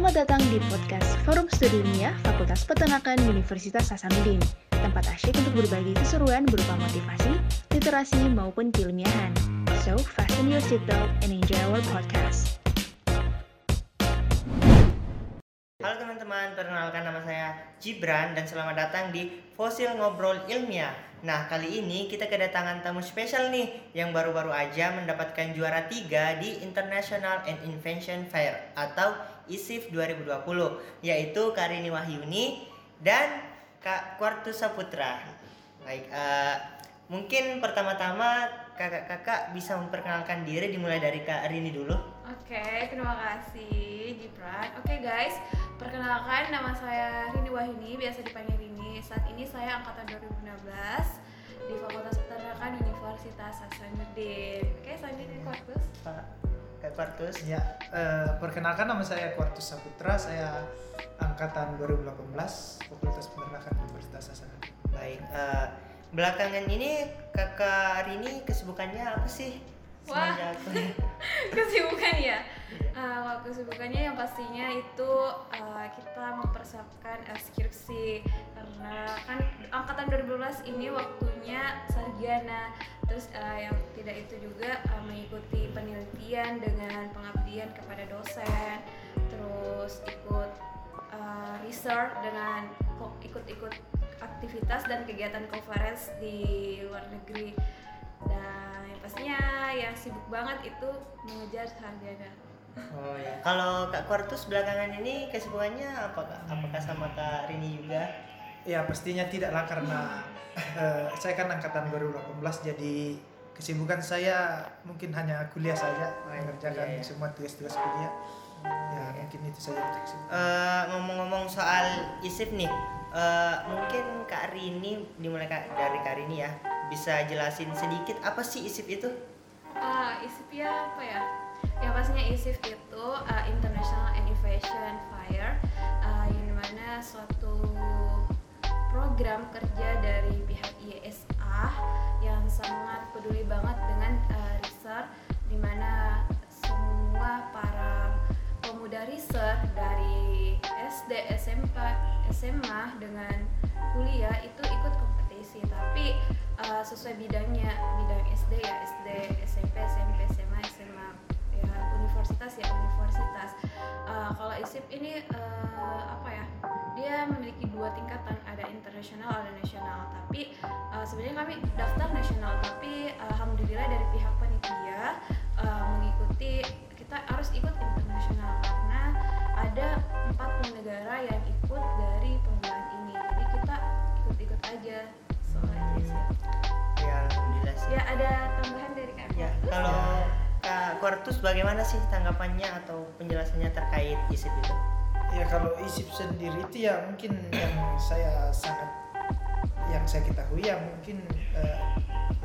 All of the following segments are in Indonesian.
Selamat datang di podcast Forum Studi Ilmiah Fakultas Peternakan Universitas Hasanuddin. Tempat asyik untuk berbagi keseruan berupa motivasi, literasi, maupun keilmiahan. So, fasten your seatbelt and enjoy our podcast. Halo teman-teman, perkenalkan nama saya Gibran dan selamat datang di Fosil Ngobrol Ilmiah. Nah, kali ini kita kedatangan tamu spesial nih yang baru-baru aja mendapatkan juara 3 di International and Invention Fair atau ISIF 2020 yaitu Karini Wahyuni dan Kak Kwartus Saputra. Baik, eh, mungkin pertama-tama kakak-kakak bisa memperkenalkan diri dimulai dari Kak Rini dulu. Oke, terima kasih Gibran. Oke guys, perkenalkan nama saya Rini Wahini, biasa dipanggil Rini. Saat ini saya angkatan 2016 di Fakultas Peternakan Universitas Hasanuddin. Oke, selanjutnya Korpus. Pak Kak Kwartus. Ya, eh, perkenalkan nama saya Kwartus Saputra, saya angkatan 2018 Fakultas Peternakan Universitas Hasanuddin. Baik, eh, belakangan ini kakak Rini kesibukannya apa sih? Wah. Semenjak- Kesibukan ya? Uh, kesibukannya yang pastinya itu uh, kita mempersiapkan uh, skripsi karena kan angkatan 2012 ini waktunya sarjana. Terus uh, yang tidak itu juga uh, mengikuti penelitian dengan pengabdian kepada dosen. Terus ikut uh, research dengan ikut-ikut aktivitas dan kegiatan conference di luar negeri. Dan yang pastinya yang sibuk banget itu mengejar sarjana Oh ya. Kalau Kak Kwartus belakangan ini kesibukannya apa Kak? Apakah sama Kak Rini juga? Ya, pastinya tidaklah karena eh, saya kan angkatan 2018 jadi kesibukan saya mungkin hanya kuliah saja, mengerjakan iya, iya. semua tugas-tugas kuliah. Ya, mungkin itu saja untuk kesibukan. Eh, ngomong-ngomong soal ISIF nih, eh, mungkin Kak Rini dimulai dari Kak Rini ya bisa jelasin sedikit apa sih ISIF itu? Ah, ISIF ya apa ya? Yang pastinya ISIF itu uh, International Innovation Fair uh, yang di mana suatu program kerja dari pihak IESA yang sangat peduli banget dengan uh, research di mana semua para pemuda SD, SMP, SMA dengan kuliah itu ikut kompetisi tapi uh, sesuai bidangnya bidang SD ya SD SMP SMP SMA SMA ya universitas ya universitas. Uh, kalau ISIP ini uh, apa ya dia memiliki dua tingkatan ada internasional ada nasional. Tapi uh, sebenarnya kami daftar nasional tapi uh, alhamdulillah dari pihak panitia uh, mengikuti kita harus ikut internasional karena ada 40 negara yang ikut dari Kak Kwartus bagaimana sih tanggapannya atau penjelasannya terkait ISIF itu? Ya kalau ISIP sendiri itu ya mungkin yang saya sangat yang saya ketahui ya mungkin eh,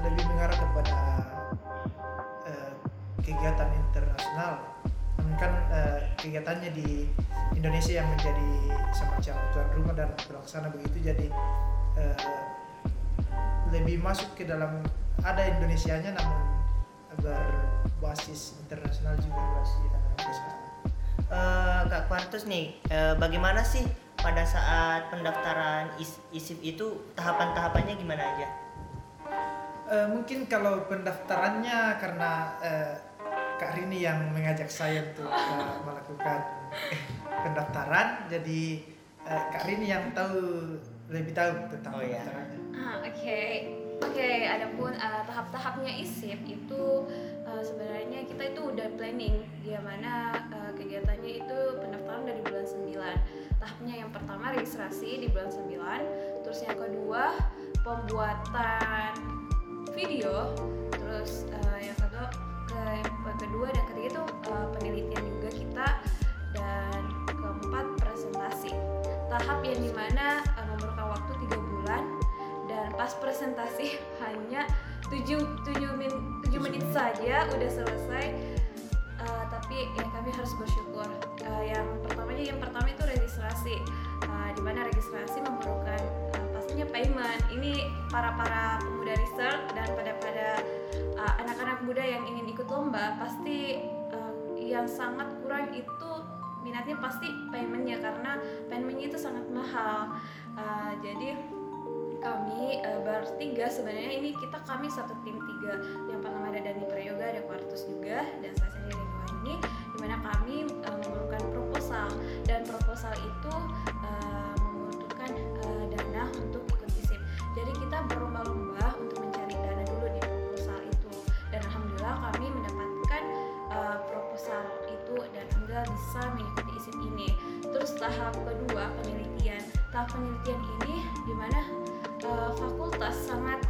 lebih mengarah kepada eh, kegiatan internasional. Kan eh, kegiatannya di Indonesia yang menjadi semacam tuan rumah dan pelaksana begitu jadi eh, lebih masuk ke dalam ada Indonesianya namun berbasis internasional juga basis internasional. Eh, Kak Kwartus nih, eh, bagaimana sih pada saat pendaftaran is- ISIF itu tahapan-tahapannya gimana aja? Eh, mungkin kalau pendaftarannya karena eh, Kak Rini yang mengajak saya untuk eh, melakukan pendaftaran, jadi eh, Kak Rini yang tahu lebih tahu tentang Oh, iya. pendaftarannya. Ah, oke. Oke, adapun uh, tahap-tahapnya ISIP itu uh, sebenarnya kita itu udah planning di mana uh, kegiatannya itu pendaftaran dari bulan 9. Tahapnya yang pertama registrasi di bulan 9, terus yang kedua pembuatan video, terus uh, yang kedua ke yang kedua dan ketiga itu uh, penelitian juga kita dan keempat presentasi. Tahap yang di mana uh, memerlukan waktu tiga bulan dan pas presentasi hanya 7 7 min, 7 menit saja udah selesai. Uh, tapi ya kami harus bersyukur. Uh, yang pertamanya yang pertama itu registrasi. Uh, di mana registrasi memerlukan uh, pastinya payment. Ini para para pemuda research dan pada pada uh, anak-anak muda yang ingin ikut lomba pasti uh, yang sangat kurang itu minatnya pasti paymentnya karena paymentnya itu sangat mahal. Uh, jadi kami uh, bertiga sebenarnya ini kita kami satu tim tiga. Yang pertama ada Dani Prayoga ada Quartus juga dan saya sendiri ini di mana kami uh, memerlukan proposal. Dan proposal itu uh, membutuhkan uh, dana untuk ikut isip jadi kita berlomba-lomba untuk mencari dana dulu di proposal itu. Dan alhamdulillah kami mendapatkan uh, proposal itu dan anda bisa mengikuti isip ini. Terus tahap kedua penelitian. Tahap penelitian ini di mana uh, fakultas sangat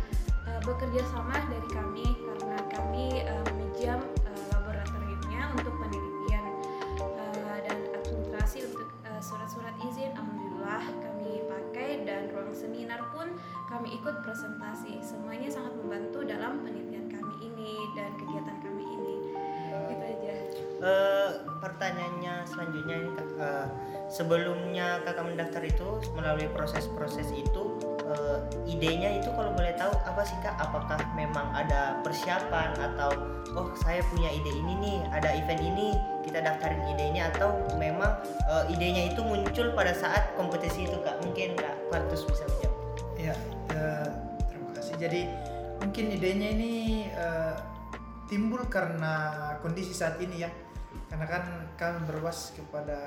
uh, bekerja sama dari kami karena kami uh, meminjam uh, laboratoriumnya untuk penelitian uh, dan administrasi untuk uh, surat-surat izin. Alhamdulillah kami pakai dan ruang seminar pun kami ikut presentasi. Semuanya sangat membantu dalam penelitian kami ini dan kegiatan kami ini. Gitu aja. Uh, pertanyaannya selanjutnya ini uh, sebelumnya kakak mendaftar itu melalui proses-proses itu uh, idenya itu kalau boleh tahu apa sih kak? Apakah memang ada persiapan atau oh saya punya ide ini nih ada event ini kita daftarin idenya atau memang uh, idenya itu muncul pada saat kompetisi itu kak? Mungkin kak Quartus bisa menjawab. Ya uh, terima kasih. Jadi mungkin idenya ini uh, timbul karena kondisi saat ini ya. Karena kan kan berwas kepada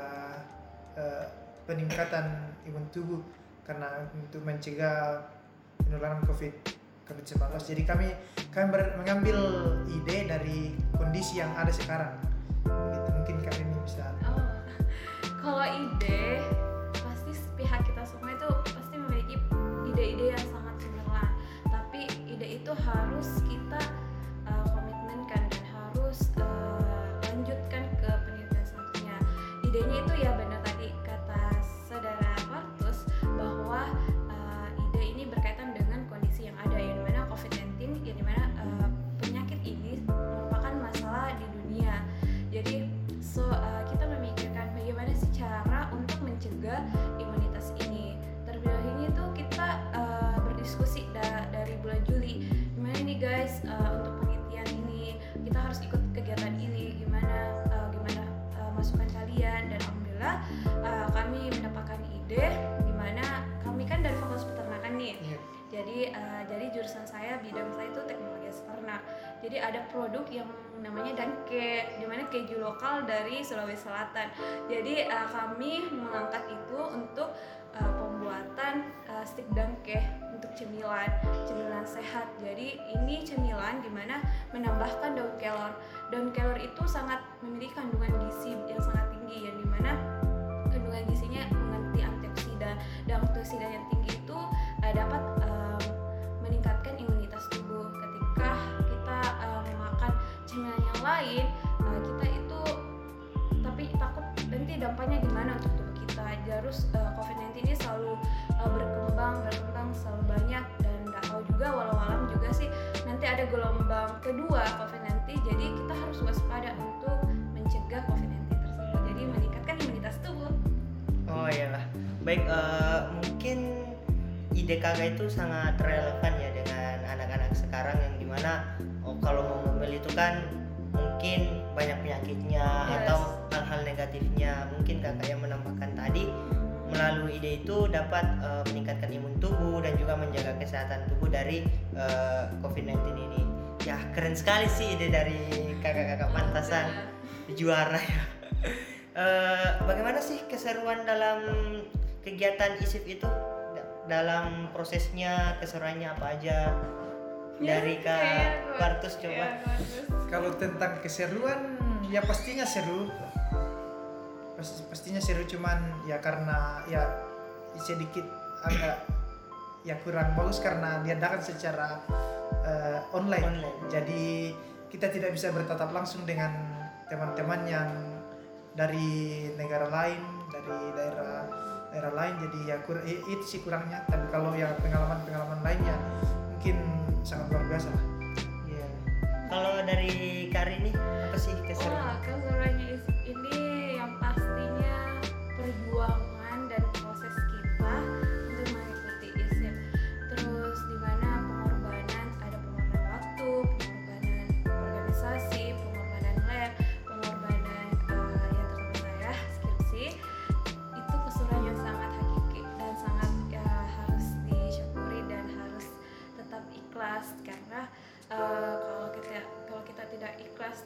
uh, peningkatan imun tubuh karena untuk mencegah penularan covid covid 19 jadi kami kami mengambil ide dari kondisi yang ada sekarang. Gitu mungkin kami bisa. Oh kalau ide pasti pihak kita semua itu pasti memiliki ide-ide yang sangat cemerlang tapi ide itu harus jadi ada produk yang namanya danke di mana keju lokal dari Sulawesi Selatan. Jadi uh, kami mengangkat itu untuk uh, pembuatan uh, stick danke untuk cemilan cemilan sehat. Jadi ini cemilan di mana menambahkan daun kelor. Daun kelor itu sangat memiliki kandungan gizi yang sangat tinggi yang di mana kandungan gizinya mengerti antioksidan. Dan antioksidan yang tinggi itu uh, dapat lain uh, kita itu tapi takut nanti dampaknya gimana untuk tubuh kita. Terus uh, COVID-19 ini selalu uh, berkembang berkembang selalu banyak dan nggak tahu juga walau alam juga sih nanti ada gelombang kedua COVID-19 jadi kita harus waspada untuk mencegah COVID-19 tersebut. Jadi meningkatkan imunitas tubuh. Oh iyalah. Baik, eh, mungkin kakak itu sangat relevan ya dengan anak-anak sekarang yang di mana oh, kalau mau ngomel itu kan mungkin banyak penyakitnya Yes. atau hal-hal negatifnya. Mungkin kakak yang menambahkan tadi melalui ide itu dapat eh, meningkatkan imun tubuh dan juga menjaga kesehatan tubuh dari eh, COVID-19 ini. Ya keren sekali sih ide dari kakak-kakak pantasan juara ya. Eh, bagaimana sih keseruan dalam kegiatan ISIP itu Da- dalam prosesnya keseruannya apa aja dari Ya, kak kayak gua- Bartus coba ya. Kalau tentang keseruan, ya pastinya seru. Pas- pastinya seru cuman ya karena ya sedikit agak ya kurang bagus karena diadakan secara eh, online. Online. Jadi kita tidak bisa bertatap langsung dengan teman-teman yang dari negara lain, dari daerah daerah lain. Jadi ya kur- itu sih kurangnya. Tapi kalau yang pengalaman-pengalaman lainnya mungkin sangat luar biasa lah. Iya. kalau dari Kari nih apa sih keseruan Wah, keseruannya is- ini yang pastinya perjuangan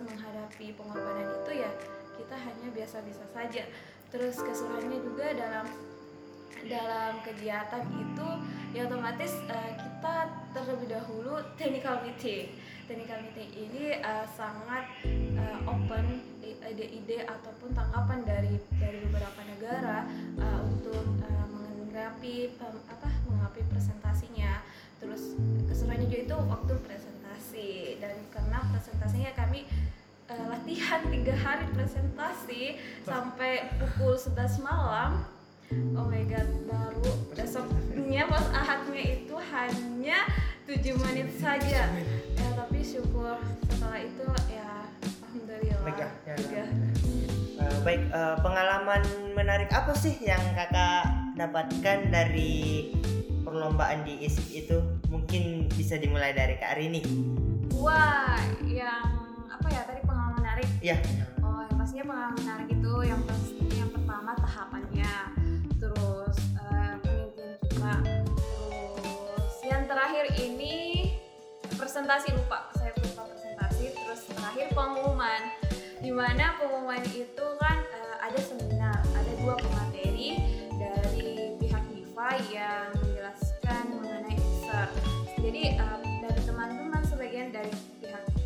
mengalami pengorbanan itu ya kita hanya biasa-biasa saja. Terus keseruannya juga dalam dalam kegiatan itu ya otomatis uh, kita terlebih dahulu technical meeting. Technical meeting ini uh, sangat uh, open ide-ide ataupun tanggapan dari dari beberapa negara uh, untuk uh, menganggapi um, apa menganggapi presentasinya. Terus keseruannya juga itu waktu presentasi dan karena presentasinya kami uh, latihan tiga hari presentasi sampai pukul 11 malam. Oh my god baru besoknya pas ahadnya itu hanya tujuh menit saja. Ya tapi syukur setelah itu ya alhamdulillah. Megah, ya. Megah. Uh, baik, uh, pengalaman menarik apa sih yang kakak dapatkan dari perlombaan di ISIP itu? Mungkin bisa dimulai dari Kak Rini. wah yang apa ya tadi pengalaman menarik Iya. Oh, yang pastinya pengalaman menarik itu yang yang pertama tahapannya, terus eh, penelitian kita, terus yang terakhir ini presentasi lupa, saya lupa presentasi, terus terakhir pengumuman, di mana pengumuman itu kan eh, ada seminar, ada dua pemateri dari pihak DIVA yang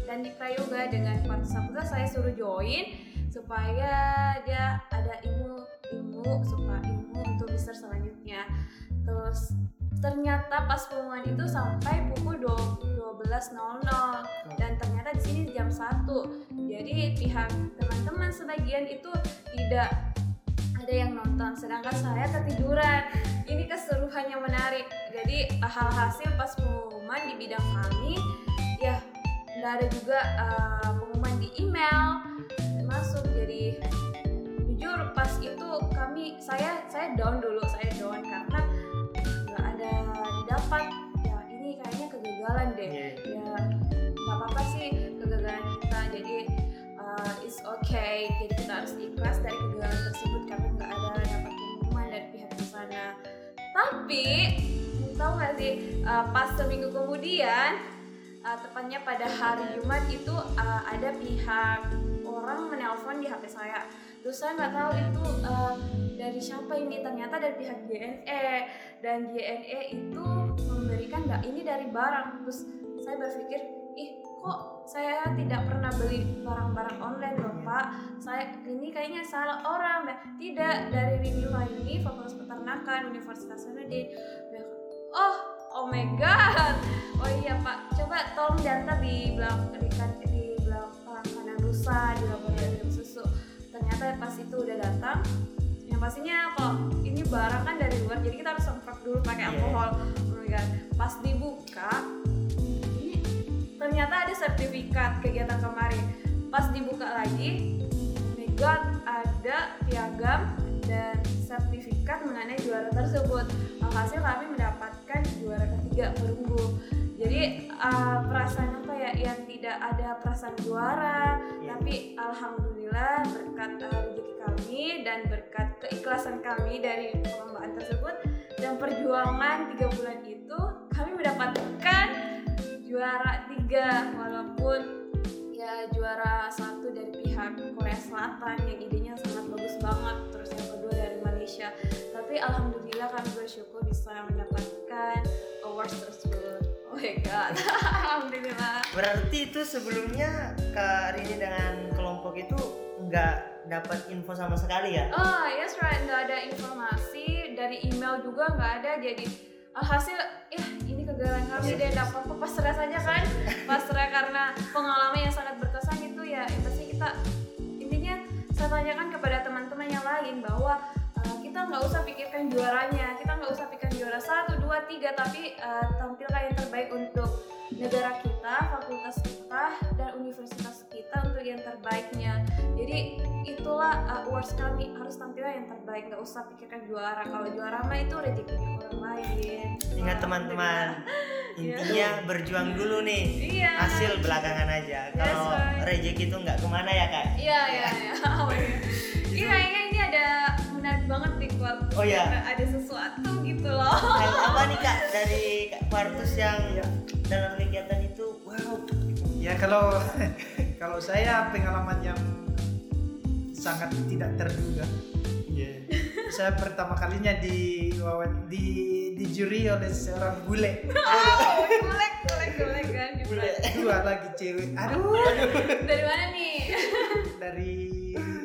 dan di Prayoga dengan Partisapura saya suruh join supaya dia ada ilmu ilmu supaya ilmu untuk research selanjutnya. Terus ternyata pas pengumuman itu sampai pukul 12.00 dan ternyata di sini jam 1 jadi pihak teman-teman sebagian itu tidak ada yang nonton sedangkan saya ketiduran. Ini keseruannya menarik. Jadi hal hasil pas pengumuman di bidang kami nggak ada juga uh, pengumuman di email. Masuk jadi jujur pas itu kami saya saya down dulu saya down karena nggak ada didapat. Ya ini kayaknya kegagalan deh. Iya. ya nggak apa-apa sih kegagalan kita. Jadi uh, it's okay. Jadi kita harus ikhlas dari kegagalan tersebut karena nggak ada dapat pengumuman dari pihak di sana tapi tahu nggak sih uh, pas seminggu kemudian uh, tepatnya pada hari Jumat itu uh, ada pihak orang menelpon di HP saya. Terus saya nggak tahu itu uh, dari siapa ini. Ternyata dari pihak JNE dan JNE itu memberikan nggak ini dari barang. Terus saya berpikir ih kok saya tidak pernah beli barang-barang online loh pak? Saya ini kayaknya salah orang. Nah, tidak. Dari review ini Fakultas Peternakan Universitas Hasanuddin oh oh my god. Oh iya pak. Coba tolong diantar di belakang di, kan- di belakang kanan rusa di laboratorium susu. Ternyata pas itu udah datang. Yang pastinya kok ini barang kan dari luar jadi kita harus semprot dulu pakai Iya. alkohol. Oh my god. Pas dibuka ini ternyata ada sertifikat kegiatan kemarin. Pas dibuka lagi oh my god ada piagam dan sertifikat mengenai juara tersebut. Alhasil kami mendapatkan juara ketiga perunggu jadi uh, perasaan apa ya? Yang tidak ada perasaan juara Iya. tapi alhamdulillah berkat uh, rezeki kami dan berkat keikhlasan kami dari perlombaan tersebut dan perjuangan tiga bulan itu kami mendapatkan juara tiga. Walaupun ya juara satu dari pihak Korea Selatan yang idenya sangat bagus banget terus yang kedua dari Malaysia tapi alhamdulillah kami bersyukur bisa mendapatkan awards tersebut. Oh my god. Alhamdulillah. Berarti itu sebelumnya Kak Rini dengan kelompok itu nggak dapat info sama sekali ya? Oh yes right, nggak ada informasi. Dari email juga nggak ada. Jadi alhasil ya ini kegagalan kami deh. Nggak apa-apa. Pasrah saja kan? Pasrah karena pengalaman yang sangat berkesan itu ya. Yang pasti kita intinya saya tanyakan kepada teman-teman yang lain bahwa kita nggak usah pikirkan juaranya. Kita nggak usah pikirkan juara. Satu dua tiga. Tapi uh, tampilkan yang terbaik untuk negara kita fakultas kita dan universitas kita untuk yang terbaiknya. Jadi itulah uh, awards kami. Harus tampilkan yang terbaik. Nggak usah pikirkan juara. Kalau juara mah itu rezekinya orang lain. Ingat teman-teman, intinya berjuang dulu nih. iya. Hasil belakangan aja. Kalau right. rezeki itu nggak ke mana ya kak? iya iya iya iya. Di keluar Oh, iya. ada sesuatu gitu loh Hal apa nih kak dari Kak Partus yang dalam kegiatan itu wow Ya kalau kalau saya pengalaman yang sangat tidak terduga. Iya. Saya pertama kalinya di wawan- di dijuri oleh seorang bule. Oh, golek, golek, golek kan. Bule. Dua lagi cewek. Aduh, Dari mana nih? dari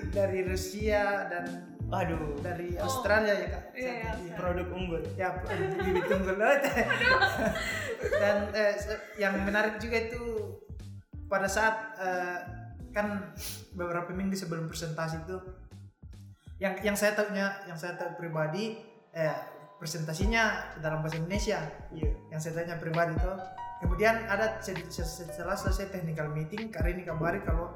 dari Rusia dan Aduh, dari Australia ya kak. Iya, Australia. produk unggul. ya bibit unggul dan eh, yang menarik juga itu pada saat eh, kan beberapa minggu sebelum presentasi itu yang yang saya tahunya yang saya tahu pribadi eh, presentasinya dalam bahasa Indonesia Iya. yang saya tanya pribadi itu kemudian ada se- se- setelah selesai technical meeting kali ini kembali kalau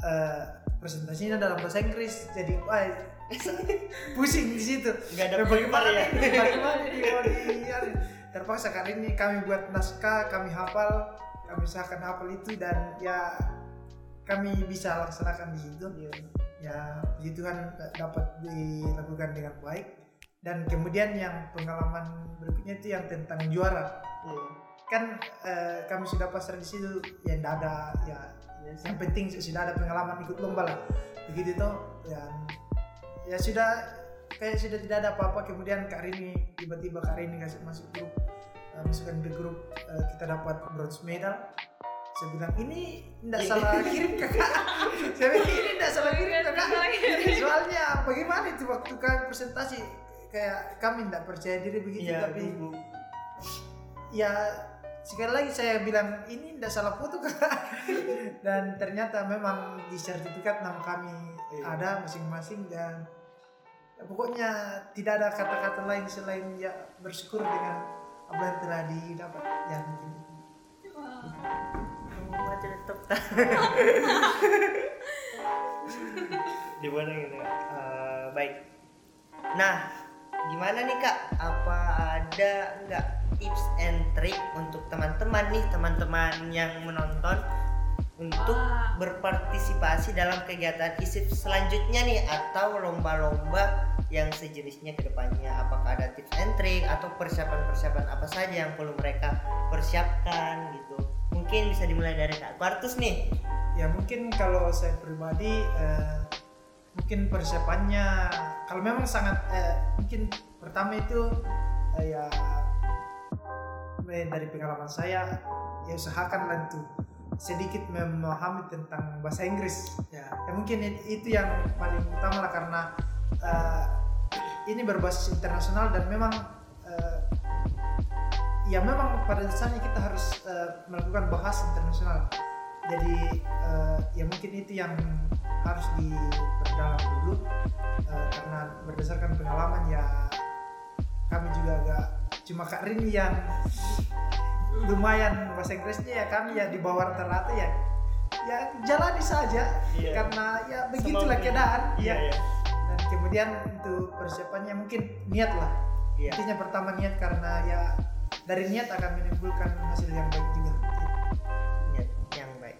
eh, presentasinya dalam bahasa Inggris jadi wah pusing di situ Nggak ada bagaimana ya? nih? bagaimana mau di- terpaksa kali ini kami buat naskah kami hafal kami usahakan hafal itu dan ya kami bisa laksanakan di situ Iya. ya puji Tuhan dapat dilakukan dengan baik dan kemudian yang pengalaman berikutnya itu yang tentang juara Iya. kan eh, kami sudah pasrah di situ ya tidak ada ya Iya sih. yang penting sudah ada pengalaman ikut lomba lah begitu toh dan ya sudah kayak sudah tidak ada apa-apa. Kemudian Kak Rini tiba-tiba Kak Rini kasih masuk grup eh, masukkan ke grup eh, kita dapat bronze medal. Saya bilang ini tidak salah kirim kakak saya bilang ini tidak salah kirim kakak soalnya bagaimana itu waktu kami presentasi? Kayak kami tidak percaya diri begitu Iya, tapi gugup. ya sekali lagi saya bilang ini tidak salah foto kakak dan ternyata memang di sertifikat nama kami Iya. ada masing-masing dan ya, pokoknya tidak ada kata-kata lain selain ya bersyukur dengan apa yang telah didapat ya mungkin itu. Kamu baca laptop tak? Di mana gitu? Eh, baik. Nah, gimana nih kak? Apa ada nggak tips and trick untuk teman-teman nih, teman-teman yang menonton untuk berpartisipasi dalam kegiatan ISIP selanjutnya nih atau lomba-lomba yang sejenisnya ke depannya. Apakah ada tips and trick atau persiapan-persiapan apa saja yang perlu mereka persiapkan gitu. Mungkin bisa dimulai dari Kak Quartus nih. Ya mungkin kalau saya pribadi eh, mungkin persiapannya kalau memang sangat eh, mungkin pertama itu eh, ya dari pengalaman saya ya usahakanlah itu sedikit memahami tentang bahasa Inggris. Ya, ya mungkin it- itu yang paling utama lah karena eh, ini berbasis internasional dan memang eh, ya memang pada dasarnya kita harus eh, melakukan bahasa internasional. Jadi eh, ya mungkin itu yang harus diperdalam dulu eh, karena berdasarkan pengalaman ya kami juga agak cuma Kak Rini yang lumayan bahasa Inggrisnya ya kami ya di bawah rata-rata ya ya jalani saja. Iya. karena ya begitulah keadaan. Iya ya. dan kemudian untuk persiapannya mungkin niat lah. Iya. Intinya pertama niat karena ya dari niat akan menimbulkan hasil yang baik juga. Iya, yang baik.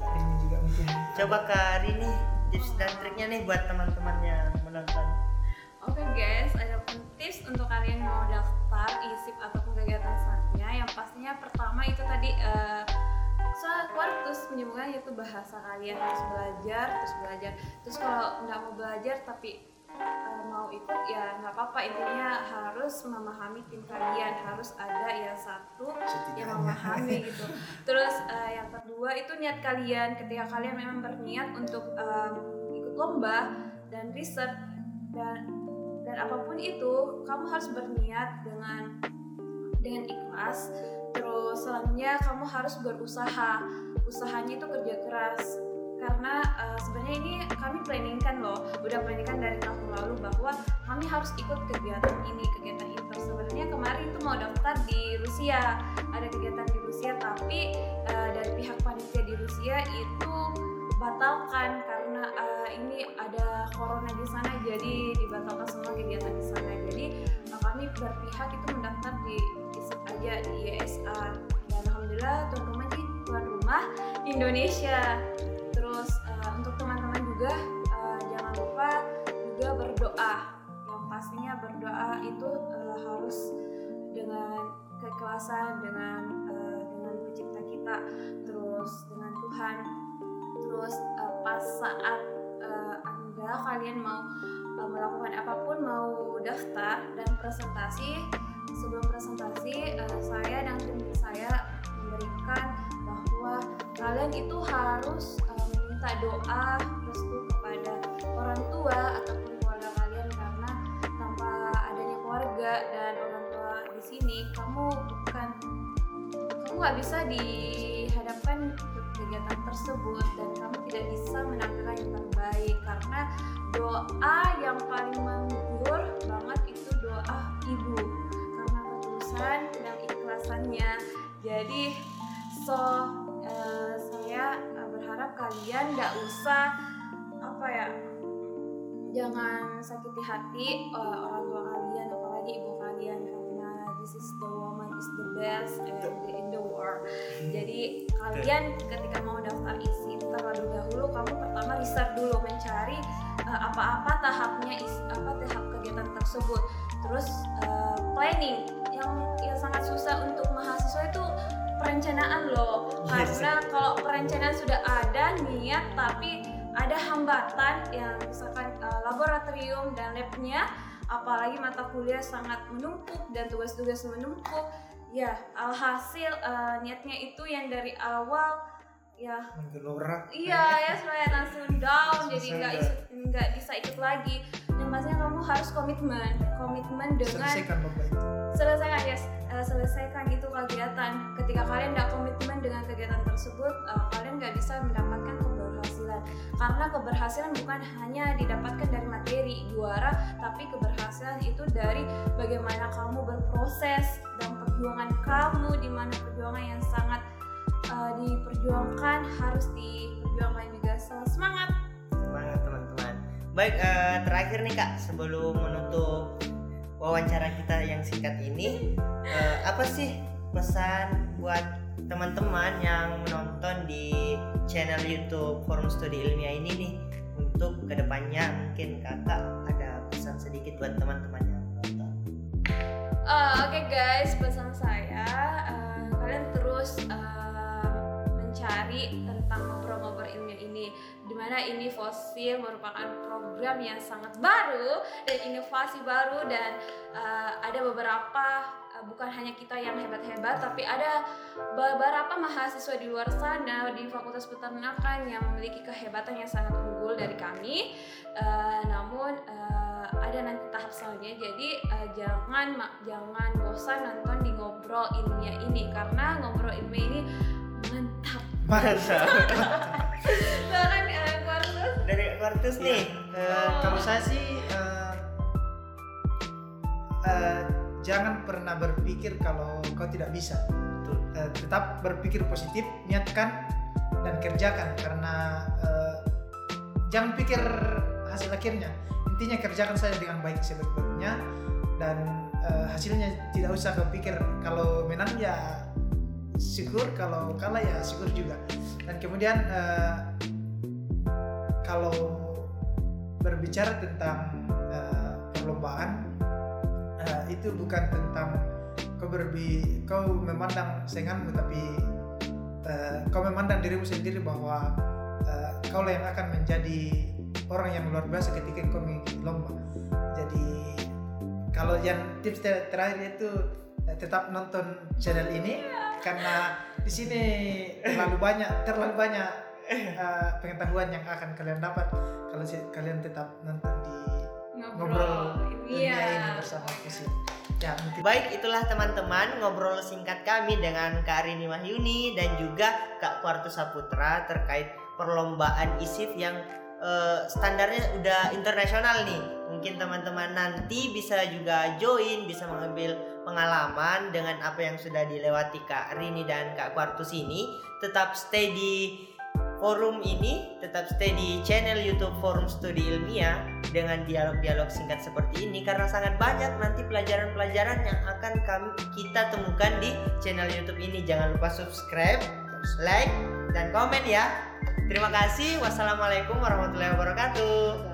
Rini juga mungkin. Coba Kak Rini tips dan triknya nih buat teman-teman yang menonton. Oke guys, ada pun tips untuk kalian yang mau daftar ISIP ataupun kegiatan selanjutnya Yang pastinya pertama itu tadi eh soal kuartus menyebutkan yaitu bahasa kalian harus belajar terus belajar. Terus kalau nggak mau belajar tapi eh, mau ikut ya nggak apa-apa. Intinya harus memahami tim kalian harus ada yang satu yang memahami gitu. Terus eh, yang kedua itu niat kalian. Ketika kalian memang berniat untuk em, ikut lomba dan riset dan dan apa pun itu kamu harus berniat dengan dengan ikhlas. Terus selanjutnya kamu harus berusaha usahanya itu kerja keras. Karena eh, sebenarnya ini kami planningkan loh udah planningkan dari tahun lalu bahwa kami harus ikut kegiatan ini kegiatan itu sebenarnya kemarin itu mau daftar di Rusia ada kegiatan di Rusia tapi eh, dari pihak panitia di Rusia itu batalkan karena eh, ini ada corona di sana jadi dibatalkan semua kegiatan di sana. Jadi eh, kami berpihak itu mendaftar di aja di YSA dan alhamdulillah tuan rumah Indonesia. Terus eh, untuk teman-teman juga eh, jangan lupa juga berdoa. Yang pastinya berdoa itu eh, harus dengan keikhlasan dengan eh, dengan pencipta kita terus latihan terus uh, pas saat uh, anda kalian mau uh, melakukan apa pun mau daftar dan presentasi sebelum presentasi uh, saya dan tim saya memberikan bahwa kalian itu harus uh, meminta doa restu kepada orang tua ataupun keluarga kalian karena tanpa adanya keluarga dan orang tua di sini kamu bukan kamu nggak bisa dihadapkan ke kegiatan tersebut dan kamu tidak bisa menampilkan yang terbaik karena doa yang paling menghibur banget itu doa ibu karena ketulusan dan ikhlasannya jadi so kalian nggak usah apa ya jangan sakiti hati eh, orang tua kalian apalagi ibu kalian karena this is the woman is the best and in the world. Jadi kalian ketika mau daftar isi terlebih dahulu kamu pertama research dulu mencari eh, apa-apa tahapnya is, apa tahap kegiatan tersebut. Terus eh, planning yang yang sangat susah untuk mahasiswa itu perencanaan loh. Yes. karena kalau perencanaan sudah ada niat tapi ada hambatan yang misalkan eh, laboratorium dan labnya apalagi mata kuliah sangat menumpuk dan tugas-tugas menumpuk ya alhasil eh, niatnya itu yang dari awal ya. Menggelora. Iya ya supaya langsung down jadi Selesai nggak ikut- nggak bisa ikut lagi. Dan pastinya kamu harus komitmen komitmen dengan selesaikan lomba itu. Selesaikan ya eh, selesaikan itu kegiatan. Ketika kalian tidak komitmen dengan kegiatan tersebut eh, kalian nggak bisa mendapatkan keberhasilan. Karena keberhasilan bukan hanya didapatkan dari materi juara tapi keberhasilan itu dari bagaimana kamu berproses dan perjuangan kamu di mana perjuangan yang sangat eh, diperjuangkan harus diperjuangkan juga. Semangat! Semangat teman-teman. Baik, eh, terakhir nih kak, sebelum menutup wawancara kita yang singkat ini, eh, apa sih pesan buat teman-teman yang menonton di channel YouTube Forum Studi Ilmiah ini nih untuk ke depannya mungkin kakak ada pesan sedikit buat teman-teman yang menonton. Eh, Oke guys, pesan saya eh, kalian terus eh, mencari tentang ngobrol-ngobrol ilmiah ini, di mana ini fosil merupakan program yang sangat baru dan inovasi baru dan eh, ada beberapa eh, bukan hanya kita yang hebat-hebat, tapi ada beberapa mahasiswa di luar sana di Fakultas Peternakan yang memiliki kehebatan yang sangat unggul dari kami. Eh, namun eh, ada nanti tahap selanjutnya. Jadi eh, jangan ma- jangan bosan nonton di ngobrol ilmiah ini karena ngobrol ilmiah ini mantap. Mantap. Bahkan Dari Quartus nih, Eh, eh, kalau saya sih eh, eh, jangan pernah berpikir kalau kau tidak bisa. Betul. Eh, tetap berpikir positif niatkan dan kerjakan. Karena eh, jangan pikir hasil akhirnya. Intinya kerjakan saja dengan baik sebaik-baiknya. Dan eh, hasilnya tidak usah kepikir kalau menang ya syukur kalau kalah ya syukur juga. Dan kemudian eh, kalau berbicara tentang eh, perlombaan eh, itu bukan tentang kau berbi kau memandang sainganmu tapi eh, kau memandang dirimu sendiri bahwa eh, kau yang akan menjadi orang yang luar biasa ketika kau mengikuti lomba. Jadi kalau yang tips ter- terakhir itu tetap nonton channel ini karena di sini terlalu banyak terlalu banyak eh, pengetahuan yang akan kalian dapat kalau si- kalian tetap nonton di ngobrol Iya. ilmiah ini bersama Fusil. Ya, mungkin Baik, itulah teman-teman ngobrol singkat kami dengan Kak Rini Wahyuni dan juga Kak Kwartu Saputra terkait perlombaan ISIF yang eh, standarnya udah internasional nih. Mungkin teman-teman nanti bisa juga join, bisa mengambil pengalaman dengan apa yang sudah dilewati Kak Rini dan Kak Kwartus ini. Tetap stay di forum ini, tetap stay di channel YouTube Forum Studi Ilmiah dengan dialog-dialog singkat seperti ini karena sangat banyak nanti pelajaran-pelajaran yang akan kami kita temukan di channel YouTube ini. Jangan lupa subscribe, like, dan komen ya. Terima kasih. Wassalamualaikum warahmatullahi wabarakatuh.